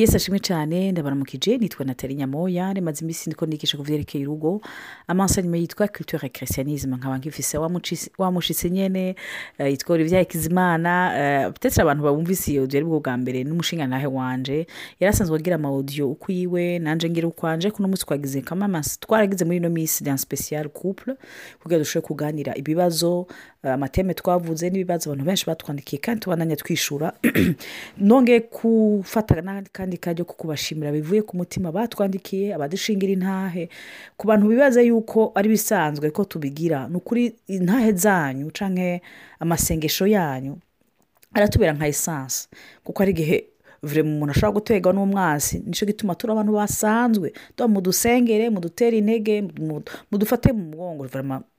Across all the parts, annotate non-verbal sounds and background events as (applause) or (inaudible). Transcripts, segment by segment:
yesi ashimwe cyane. Ndabaramukije nitwa natali nyamoya. Rimaze iminsi ndiko nigisha ku vyerekeye urugo. Amansanyuma yitwa culture christianisme. Nkaba wamucisi- wamushitse nyene eh, yitwa Olivier Hakizimana. Eh, peut-être abantu babumvise iyo audio ari bwo bwa mbere. N'umushingantahe wanje. Yari asanzwe agira ama audio ukwiwe. Nanje ngira ukwanje kuno munsi twagize kamama twaragize muri ino minsi dans spécial couple kugira dushobore kuganira ibibazo eh, amateme twavuze n'ibibazo abantu benshi batwandikiye kandi tubananya twishura. (clears throat) Nongeye gufata n'akandi kajya ko kubashimira bivuye ku mutima batwandikiye abadushingira intahe. Ku bantu bibaza yuko ari bisanzwe ko tubigira ni ukuri intahe zanyu cyangwa amasengesho yanyu aratubera nka esanse kuko hari igihe vure umuntu ashobora guterwa n'umwansi ni cyo gituma turi abantu basanzwe. Tuba mudusengere mudutere intege mu- mudufate mu mugongo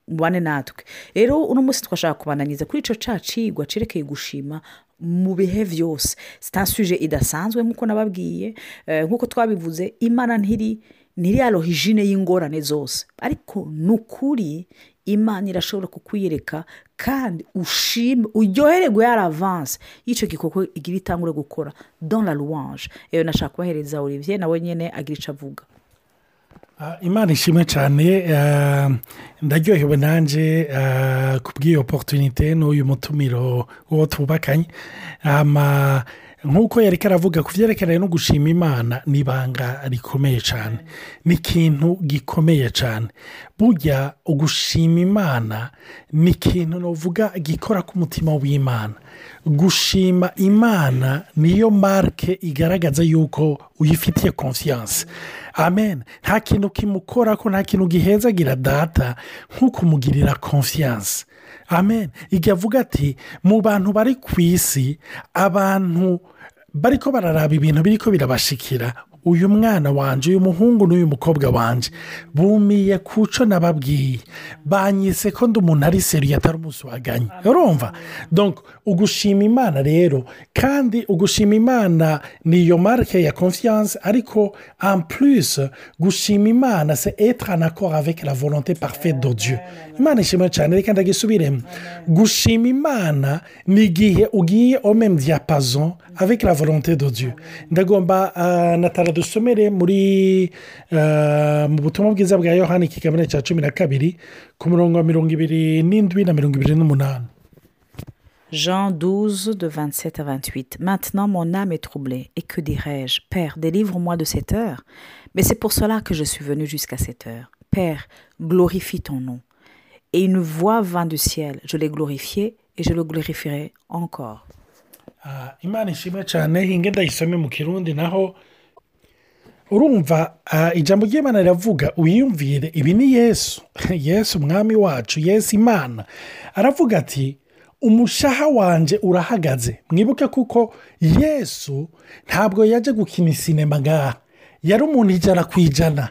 mubane natwe. Rero uno munsi twashaka kubananiza kuri icyo cacigwa cerekeye gushima mu bihe byose. Sitansuje idasanzwe nk'uko nababwiye eh, nk'uko twabivuze imana ntiri ntiri alohijine y'ingorane zose. Ariko ni ukuri imana irashobora kukwiyereka kandi ushime uryohererwe yari avanse y'icyo gikorwa igira itangure gukora la louange. Rero nashaka kubahereza olivier nawe nyine agira icyo avuga. Imana ishimwe cyane ah, ndaryohewe nanjye ah, ku bw'iyo oporutunite n'uyu mutumiro uwo twubakanye. Nk'uko yari karavuga ku byerekeranye no gushima imana ni ibanga rikomeye cyane. Ni ikintu gikomeye cyane. Burya ugushima imana ni ikintu navuga gikora ku mutima w'imana. Gushima imana niyo marike igaragaza yuko uyifitiye konfiyanse amen. Nta kintu kimukora ko nta kintu gihezagira data nko kumugirira konfiyanse amen. Igihe avuga ati mu bantu bari ku isi abantu bari ko bararaba ibintu biri ko birabashikira uyu mwana wanjye uyu muhungu n'uyu mukobwa wanjye bumiye ku cyo nababwiye. Banyise ko ndi umuntu ari seriye atari umunsi waganye urumva ugushima imana rero kandi ugushima imana ni iyo marike ya confiance ariko plus gushima imana se etre en accord avec la volonté parfaite de Dieu. Imana ishimwe cyane reka ndagisubiremo. Gushima imana ni igihe ugiye même diapason avec la volonté de Dieu. Ndagomba uh, natara dusomere muri uh, mu butumwa bwiza bwa yohani ikigamire cya cumi na kabiri ku murongo wa mirongo ibiri n'indwi na mirongo ibiri n'umunani Jean 12, de 27 à 28. Maintenant, mon âme est troublée. Et que dirais-je Père, délivre-moi de cette heure. Mais c'est pour cela que je suis venu jusqu'à cette heure. Père, glorifie ton nom. Et une voix vint du ciel. Je l'ai glorifié et je le glorifierai encore. Ah, imana ishimwe cyane hinge ndayisome mu kirundi naho urumva ah, ijambo ry'imana riravuga wiyumvire ibi ni yesu. (laughs) Yesu umwami wacu yesu imana. Aravuga ati umushaha wanjye urahagaze. Mwibuke kuko yesu ntabwo yaje gukina sinema ngaha. Yari umuntu ijana ku ijana.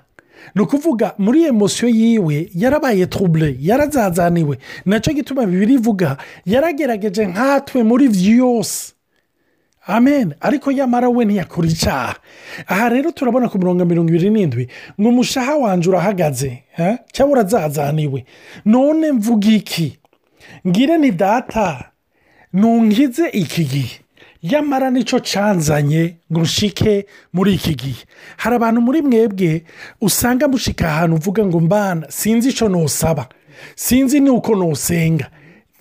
Ni ukuvuga muri emosiyo yiwe yarabaye turubure yarazazaniwe. Nacyo gituma bibiri ivuga yaragerageje nkatwe muri byose. Amen. Ariko yamara we ntiyakora icyaha aha rero turabona ku mirongo mirongo ibiri n'indwi ngo umushaha wanjye urahagaze cyangwa urazazaniwe. None mvuga iki? Ngire ni data. Ntungize iki gihe. Yamara ni cyo canzanye ngo nshike muri iki gihe. Hari abantu muri mwebwe usanga mushika ahantu uvuga ngo mbana sinzi icyo nusaba sinzi n'uko nusenga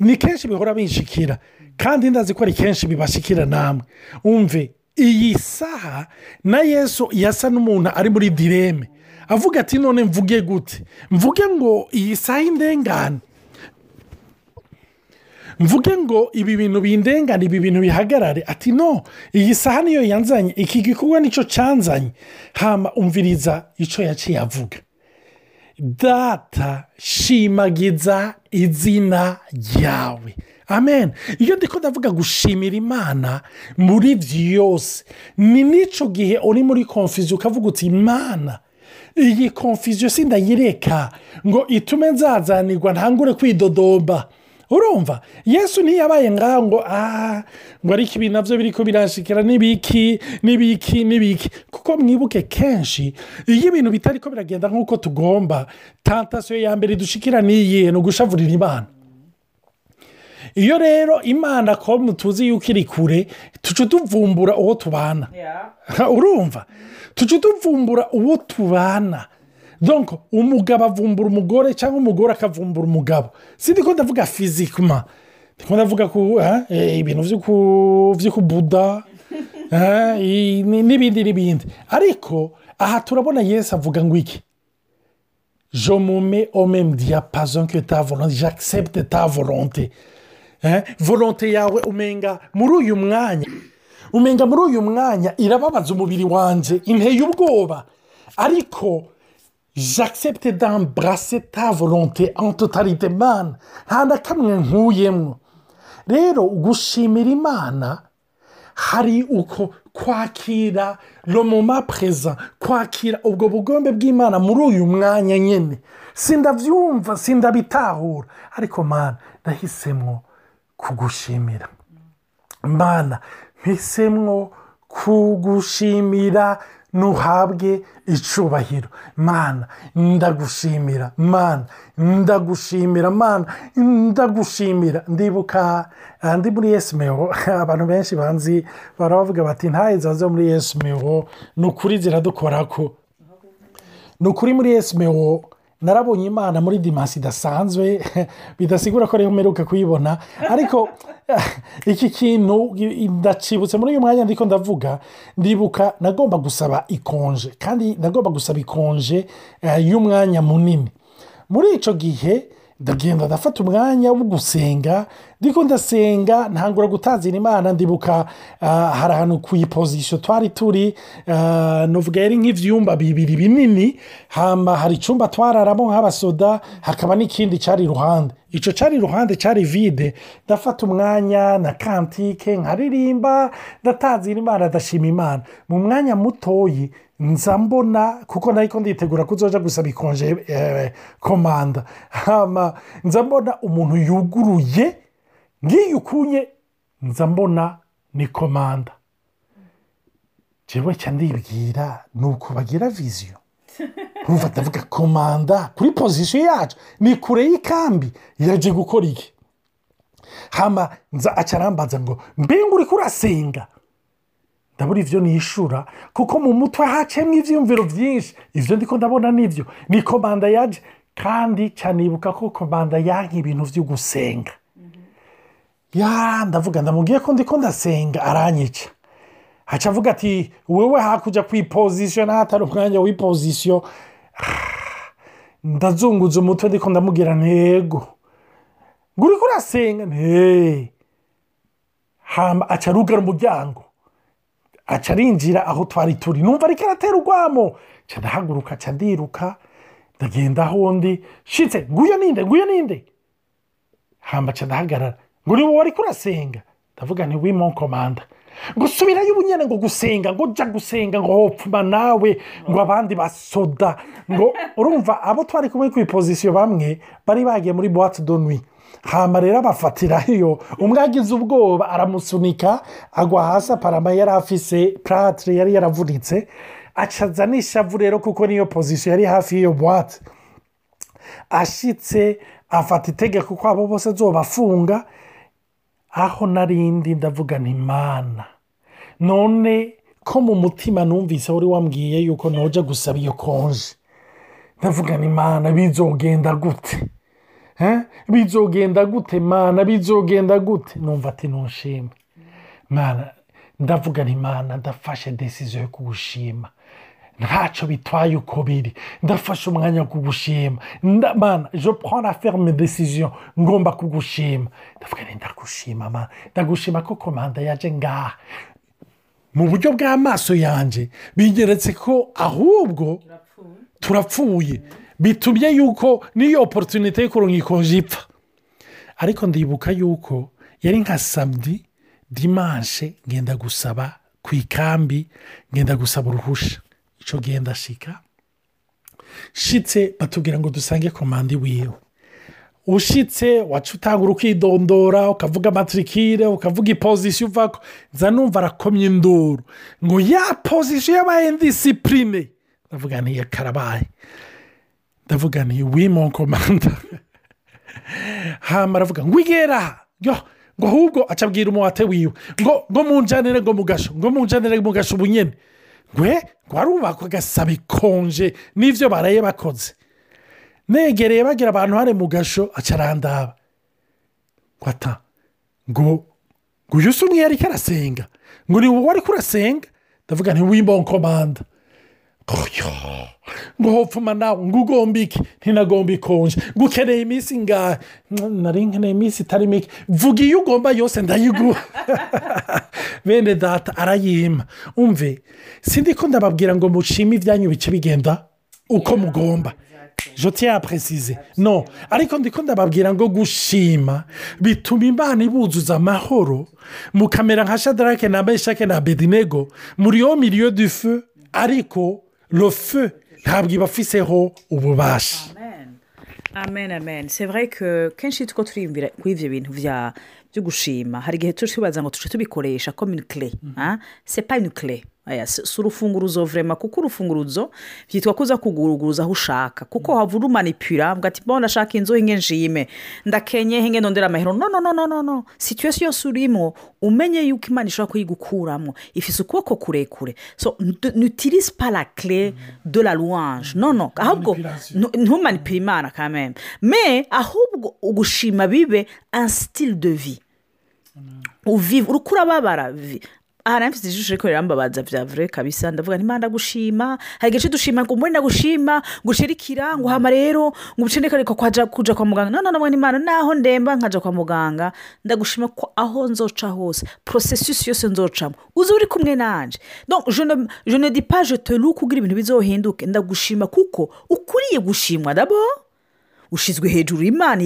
ni kenshi bihora binshikira. Kandi ndazi ko ari kenshi bibashikira namwe. Umve iyi saha na yesu yasa n'umuntu ari muri direme avuga ati none mvuge gute? Mvuge ngo iyi saha indengane. Mvuge ngo ibi bintu bindengane ibi bintu bihagarare. Ati no iyi saha niyo yanzanye. Iki gikorwa ni cyo cyanzanye hama umviriza icyo yaciye avuga. Data shimagiza izina ryawe. Amen. Iyo ndiko ndavuga gushimira imana muri byose ni n'icyo gihe uri muri konfiziyo ukavuga uti imana iyi konfiziyo sindayireka ngo itume nzazanirwa ntangure kwidodomba urumva? Yesu ntiyabaye ngaho ngo aha ngo ariko ibi na byo biri ko birashikira n'ibiki n'ibiki n'ibiki kuko mwibuke kenshi iyo ibintu bitari ko biragenda nk'uko tugomba tantasiyo ya mbere dushikira n'iyihe ni ugushavurira imana. Iyo rero imana ko tuzi yuko iri kure tuca tuvumbura uwo tubana. (laughs) Urumva? Tuca tuvumbura uwo tubana. Donko umugabo avumbura umugore cyangwa umugore akavumbura umugabo. Si ko ndavuga fizikima ndiko ndavuga ku ibintu byo kubuda (laughs) n'ibindi n'ibindi. Ariko aha turabona yesu avuga ngo iki? Je me mets au même diapason que ta volonté. J'accepte ta volonté. Volonté yawe umenga muri uyu mwanya. Umenga muri uyu mwanya irababaza umubiri wanjye inteye ubwoba. Ariko j'accepte d'embrasser ta volonté en totalite mana nta na kamwe nkuyemo rero gushimira imana hari uko kwakira romoma perezida kwakira ubwo bugombe bw'imana muri uyu mwanya nyine sindabyumva sindabitahura. Ariko mana ndahisemo kugushimira. Mana mpisemo kugushimira ntuhabwe icubahiro. Mana ndagushimira. Mana ndagushimira. Mana ndagushimira. Ndibuka ndi muri esimeho (laughs) abantu benshi banzi barabavuga bati ntahe zo muri esimeho ni ukuri ziradukora ko ni ukuri muri esimeho narabonye imana muri dimansi idasanzwe (laughs) bidasigura ko rero mperuka kuyibona. Ariko (laughs) iki kintu ndacibutse muri uyu mwanya ndiko ndavuga ndibuka nagomba gusaba ikonje kandi nagomba gusaba ikonje y'umwanya munini. Muri icyo gihe ndagenda ndafata umwanya wo gusenga ndiko ndasenga ntangura gutazira imana ndibuka hari ahantu ku ipozisiyo twari turi nuvuga yari nk'ibyumba bibiri binini hari icyumba twararamo nk'abasoda hakaba n'ikindi cyari iruhande. Icyo cyari iruhande cyari vide. Ndafata umwanya na kantike nkaririmba ndatazira imana ndashima imana. Mu mwanya mutoyi nza mbona kuko nari nditegura ko uzoja gusaba ikonje komanda. Nza mbona umuntu yuguruye ngiyo ukunye nza mbona ni komanda. Njyewe cya ndibwira ni uko bagira viziyo. (laughs) nkumva ndavuga komanda kuri pozisiyo yacu ni kure y'ikambi. Yaje gukora iki? Hama nza acarambaza ngo mbenga uri kurasenga? Ndabona ibyo nishura kuko mu mutwe hacemo ibyiyumviro byinshi ibyo ndiko ndabona ni byo ni komanda yaje kandi cyanibuka ko komanda yanka ibintu byo gusenga. Ya ndavuga ndamubwiye ko ndiko ndasenga aranyica. Haca avuga ati wowe hakurya ku ipozisiyo n'ahatari umwanya w'ipozisiyo ndazunguza umutwe ndiko ndamubwira ntego ngo uri kurasenga nteee aca arugara umuryango. Aca arinjira aho twari turi. Numva ariko aratera urwamo. Ndahaguruka aca ndiruka. Ndagenda aho ndi. Shitse nguyo ninde nguyo ninde? Hamba aca ndahagarara. Ngo ni wowe wari kurasenga ndavuga ni wimo komanda ngo subirayo ubunyene ngo gusenga ngo jya gusenga ngo hopfuma nawe ngo abandi basoda ngo urumva abo twari kumwe ku ipozisiyo bamwe bari bagiye muri buwate donwi hamba rero abafatirayo umwe agize ubwoba aramusunika agwa hasi aparama yari afise puratire yari yaravunitse acaza n'ishavu rero kuko niyo pozisiyo yari hafi y'iyo buwate ashyitse afata itegeko ko abo bose azobafunga aho narindi ndavuga imana none ko mu mutima numvise wari wambwiye yuko ntoja gusaba iyo konje ndavuga imana bizogenda gute? Bizogenda gute mana bizogenda gute? Numva ati ntushime mana ndavuga imana ndafashe desiziyo yo kugushima. Ntacyo bitwaye uko biri ndafashe umwanya wo kugushima mana je prends la ferme decision ngomba kugushima ndavuga ni ndagushima mana ndagushima ko komanda yaje ngaha mu buryo bw'amaso yanjye bigeretse ko ahubwo turapfuye. Bitumye yuko n'iyo oporutunite ikonje ipfa. Ariko ndibuka yuko yari nka samedi dimanche ngenda gusaba ku ikambi ngenda gusaba uruhusha. Icyo gihe ndashika shitse batubwira ngo dusange komande wiwe. Ushitse waca utangura ukidondora ukavuga amatirikire ukavuga ipozisiyo uvako nza numva arakomye induru. Ngo ya pozisiyo yabaye disipurine ndavuga niyo karabaye. Ndavuga ni wimo komanda (laughs) hano aravuga ngo igera. Ngo ahubwo acabwira umuwate wiwe. Ngo ngo munjanire ngo mugasho ngo munjanire mugasho ubu nyine ngwe ngo arubakwa agasaba ikonje n'ibyo baraye bakoze. Negereye bagira abantu hari mu gasho acarandaba ngo ata ngo ngo uyu si umwe yari arasenga. Ngo ni wowe wari kurasenga ndavuga nti w'imbonkomanda ngo hopfuma nawe ngo ugomba iki ntinagomba ikonje ngo ukeneye iminsi ngahe nari nkeneye iminsi itari mike vuga iyo ugomba yose ndayiguha bene data arayima. Umve sindi ko ndababwira ngo mushime ibyanyu bice bigenda uko mugomba. joti yapresize no ariko ndiko ndababwira ngo gushima bituma imana ibuzuza amahoro mukamera nka shadarake na meshake na bedinego muri yo miliyo du feu. Ariko rofe ntabwo ibafiseho ububasha amen. Amen c'est vrai que kenshi two turiyumvira kuri ibyo bintu bya byo gushima hari igihe turi tubaza ngo tujye tubikoresha comme une clé c'est pas une clé. Si urufunguruzo vurema kuko urufunguruzo byitwa kuza kuguruguza aho ushaka. Kuko waba urumanipira ati mbona ndashaka inzu hinge nshime ndakenye hinge ndondera amahero. No no no no no situwesiyo yose urimo umenye yuko imana ishobora kuyigukuramo ifite ukuboko kurekure. So nutirize pa la clé de la louange. No no ahubwo ntumanipire imana kameme me ahubwo ugushima bibe un style de uvive uri kurababara aha nawe mfite ijisho ariko rirambabaza bya vure kabisa. Ndavuga nti mpande gushima hari igice dushima ngo mbone ndagushima ngo ucerikira ngo hama rero ngo ubucendeke ariko kujya kwa muganga. None nabona imana naho ndemba nkajya kwa muganga ndagushima ko aho nzoca hose porosesisi yose nzocamo. Uzi uri kumwe nanjye je ne di pa je te lu kugira ibintu bizohinduke. Ndagushima kuko ukuriye gushimwa dabo ushyizwe hejuru imana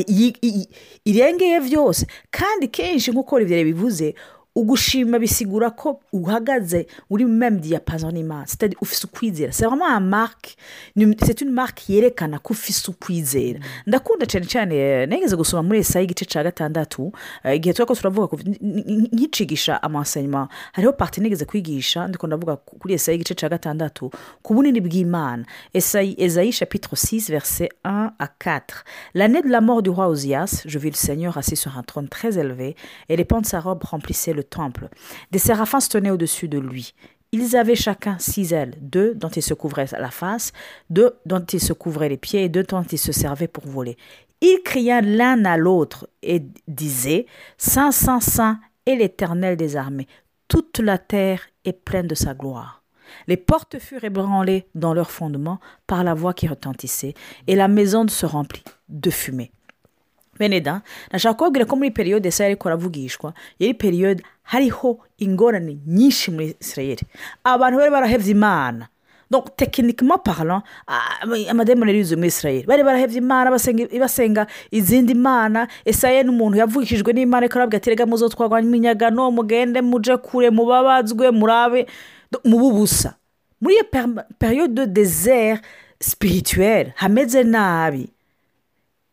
irengeye byose kandi kenshi nk'uko ribere bivuze ugushima bisigura ko uhagaze uri meme diyapazo n'imana sitade ufise ukwizera. Vraiment un marque c'est une marque yerekana ko ufise ukwizera. Ndakunda cyane cyane nageze gusoma muri esayi igice cya gatandatu igihe tuba ko turavuga nkicigisha amasenyuma hariho parti nigeze kwigisha ndiko ndavuga kuri esayi igice cya gatandatu ku bunini bw'imana. Esayi esayi chapitre 6 verset 1 à 4 l'année de la mort du roi Ozias je vis le Seigneur assis sur un trône très élevé et les sa robe remplissaient temple. Des séraphins se tenaient au-dessus de lui. Ils avaient chacun six ailes, deux dont ils se couvraient la face, deux dont ils se couvraient les pieds et deux dont ils se servaient pour voler. Ils criaient l'un à l'autre et disaient Saint, Saint, Saint est l'Éternel des armées. Toute la terre est pleine de sa gloire. Les portes furent ébranlées dans leur fondement par la voix qui retentissait, et la maison se remplit de fumée. Beneda nashaka kubabwira ko muri periyode esa ariko aravugishwa yari periyode hariho ingorane nyinshi muri israel abantu bari barahebye imana. Tekinikima parlant amademoni yuzuye muri israel bari barahebye imana basenga izindi mana esaye n'umuntu yavugishijwe n'imana ariko arabwira ati rega muzo twagwanya iminyagano mugende muje kure mubabazwe murabe. Mubu busa muri iyo periyode de dezere sipirituweri hameze nabi.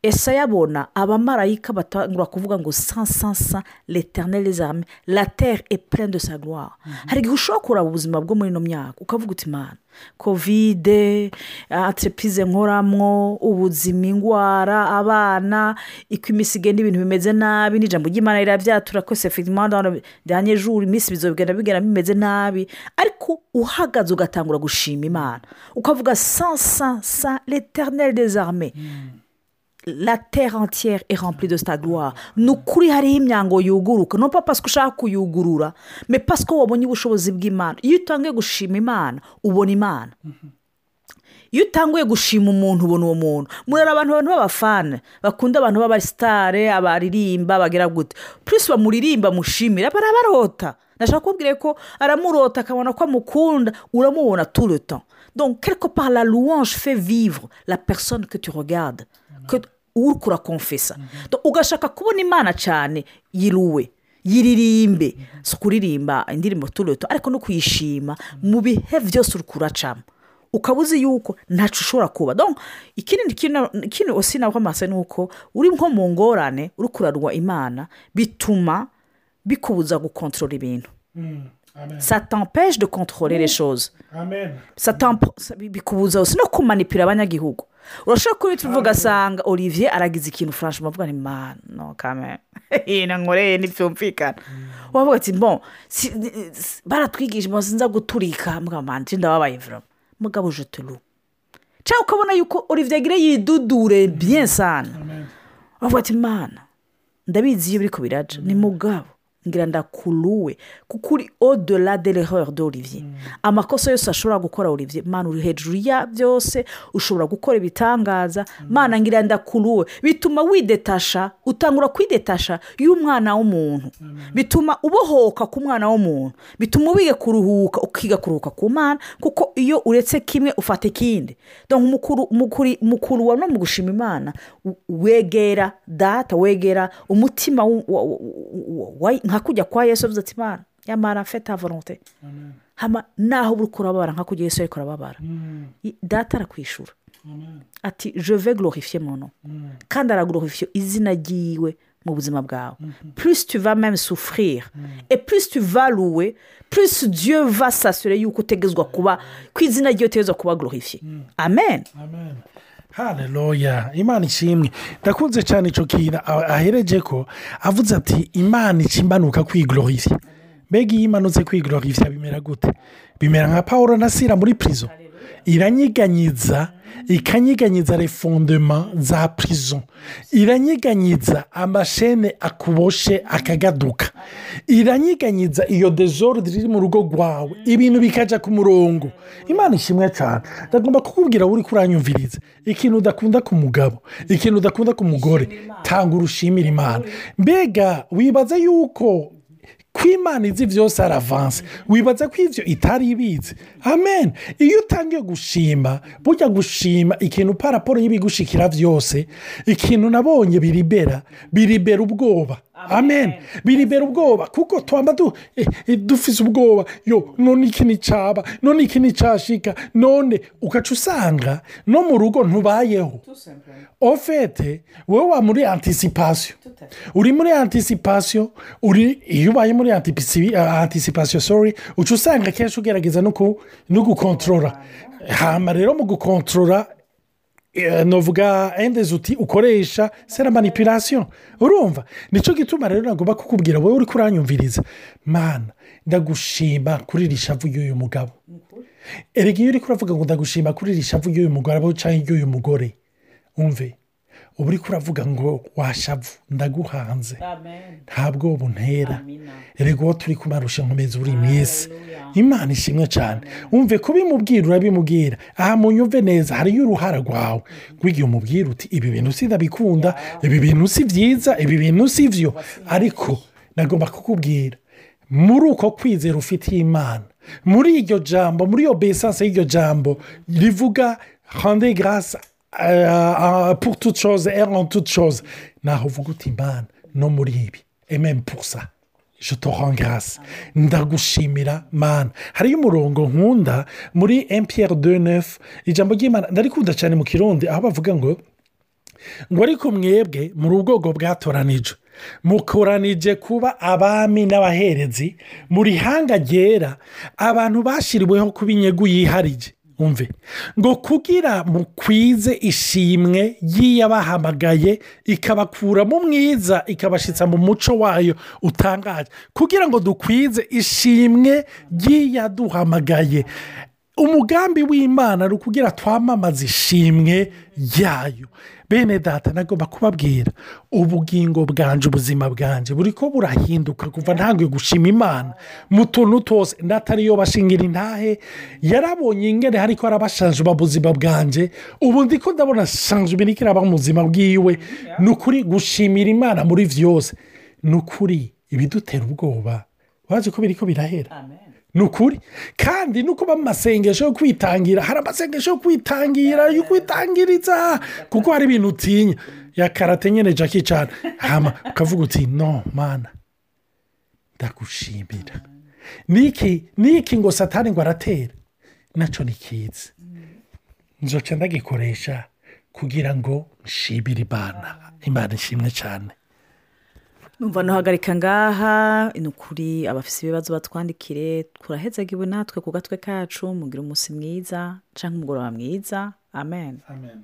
Esa yabona abamarayika batangura kuvuga ngo sansansa leternel arme la terre est pleine de sa gloire. Hari igihe ushobora kuraba ubuzima bwo muri ino myaka ukavuga uti imana kovide aterepize nkoramwo ubuzima indwara abana iko iminsi igenda ibintu bimeze nabi n'ijambo ry'imana rirabyatura ko sefitimanda danye juru iminsi bizogenda bigenda bimeze nabi. Ariko uhagaze ugatangura gushima imana ukavuga sansansa leternel des arme la terre entière est remplie de ta gloire. Ni ukuri hariho imyango yuguruka no pa pasiko ushaka kuyugurura me pasiko wabonye ubushobozi bw'imana. Iyo utangiye gushima imana ubona imana. Iyo utanguye gushima umuntu ubona uwo muntu. Murera abantu abantu b'abafana. Bakunda abantu b'abasitare abaririmba bagira gute. Purisi bamuririmba mushimira barabarota ndashaka kubabwira ko aramurota akabona ko amukunda uramubona turuta donc quelque part la louange fait vivre la personne que tu regardes. Uri kurakomfesa ugashaka kubona imana cyane yiruwe yiririmbe. Si ukuririmba indirimbo turuto ariko no kuyishima mu bihe byose uri kuracamo ukaba uzi yuko ntacyo ushobora kuba. Ikindi kintu usi nawe amaso ni uko uri nko mu ngorane uri kurarwa imana bituma bikubuza gukontorora ibintu. Ça t'empêche de contrôler les choses. bikubuza no kumanipira abanyagihugu. Urashobora kubita uvuga ugasanga olivier aragize ikintu furashe uvuga ni mano kamere nankoreye ntibyumvikana. Wavuga ati si- baratwigisha sinza guturika. Mwamanjye ndababaye vurama mugabo je te loue. Cyangwa ukabona yuko olivier gire yidudure bien sana. Bavuga ati mana ndabizi iyo biri ku biraca ni mugabo. Ngira ndakuruwe kuko uri odela de l'erreur d'olivier amakosa yose ashobora gukora olivier mana uri hejuru ya byose ushobora gukora ibitangaza mana ngira ndakuruwe bituma widetasha utangura kwidetasha y'umwana w'umuntu bituma ubohoka ku mwana w'umuntu bituma wiga kuruhuka ukiga kuruhuka ku mana kuko iyo uretse kimwe ufata ikindi mukuru mukuru wa no mu gushima imana wegera data wegera umutima wa- nka kujya kwa yesu avuze ati imana nyamara fete volonte naho uri kurababara nka kujya yesu ariko arababara I- data arakwishura. Ati glorifier mon nom. Kandi araglorifiye izina ryiwe mu buzima bwawe. Plus tu vas même souffrir et plus tu vas louer plus dieu va s'assurer yuko utegezwa kuba ko izina ryiwe utegezwa kuba glorifiye amen. Amen hareruya imana ishimwe. Ndakunze cyane icyo kintu ahereje ko avuze ati imana ica imanuka kwigororishya mbega iyo imanutse kwigororishya bimera gute? Bimera nka paul na sira muri pirizo iranyiganyiza ikanyiganyiza refondema za pirizo iranyiganyiza amashene akuboshe akagaduka iranyiganyiza iyo dezorde iri mu rugo rwawe ibintu bikajya ku murongo. Imana ishimwe cyane. Ndagomba kukubwira uri kuranyumviriza ikintu udakunda ku mugabo. Ikintu udakunda ku mugore. Tanga urushimira imana. Mbega wibaza yuko ko imana izi byose aravanse. Wibaza ko ibyo itari ibizi amen. Iyo utangiye gushima bujya gushima ikintu paraporo y'ibigushikira byose ikintu nabonye biribera biribera ubwoba. Amen. Biribera ubwoba kuko twamba du- eh, eh, dufise ubwoba. Yo none iki nticyaba none iki nticyashika none ugaca usanga no mu rugo ntubayeho. Ofete wowe wa muri anticipation uri muri anticipation uri iyo ubaye muri ah, anticipation sorry uca usanga akenshi ugerageza no gukontorora hama rero mu gukontorora eh, novuga endezi uti ukoresha sera manipulation urumva? Nicyo gituma rero nagomba kukubwira wowe uri kuranyumviriza. Mana ndagushima kuri iri shavu y'uyu mugabo. Erega iyo uri kuravuga ngo ndagushima kuri iri shavu y'uyu mugabo cyangwa iry'uyu mugore umve? Uba uri kuravuga ngo washavu ndaguhanze. Nta bwoba untera. Erega uwo turi kumarusha nkomeza uri mwese. Imana ishimwe cyane. Wumve kubimubwira urabimubwira. Aha munyumve neza hariyo uruhara rwawe. Rw'igihe umubwira uti ibi bintu si ndabikunda ibi bintu si byiza ibi bintu si byo. Ariko nagomba kukubwira muri uko kwizera ufitiye imana muri iryo jambo muri iyo besanse y'iryo jambo rivuga hande garasa pour toute chose et en toute chose. Naho uvuga uti imana no muri ibi je te rends grâce. Ndagushimira mana hariyo umurongo nkunda muri empiyeri de nefu ijambo ry'imana ndarikunda cyane mu kirundi aho bavuga ngo ngo ariko mwebwe muri ubwoko bwatoranije. Mukoranije kuba abami n'abaherezi muri hanga ryera abantu bashyiriweho kuba inyungu yiharije umve. Ngo kugira mukwize ishimwe y'iy'abahamagaye ikabakuramo mwiza ikabashyitsa mu muco wayo utangaje. Kugira ngo dukwize ishimwe ry'iyaduhamagaye umugambi w'imana ni ukugira twamamaze ishimwe ryayo bene data nagomba kubabwira. Ubugingo bwanje ubuzima bwanjye buri ko burahinduka kuva ntabwo gushima imana. Mu tuntu twose ndatariyo bashingira intahe yarabonye ingene ariko arabashanje ubuzima bwanjye ubu ndi ko ndabona shanje ibintu iraba mu buzima bwiwe. Ni ukuri gushimira imana muri byose ni ukuri ibidutera ubwoba. Wazi ko biri ko birahera ni ukuri kandi nuko mu masengesho yo kwitangira hari amasengesho yo kwitangira yo kwitangiriza kuko hari ibintu utinya. Ya karate nyine jackie hama ukavuga uti no mana ndagushimira. Niki niki ngo satani ngo aratera? Nacyo ni kiza. Nzoca ndagikoresha kugira ngo nshimire imana. Imana ishimwe cyane numva ntuhagarika ngaha ni ukuri abafite ibibazo batwandikire turahezagiwe natwe ku gatwe kacu mugire umunsi mwiza cyangwa umugoroba mwiza. Amen. Amen.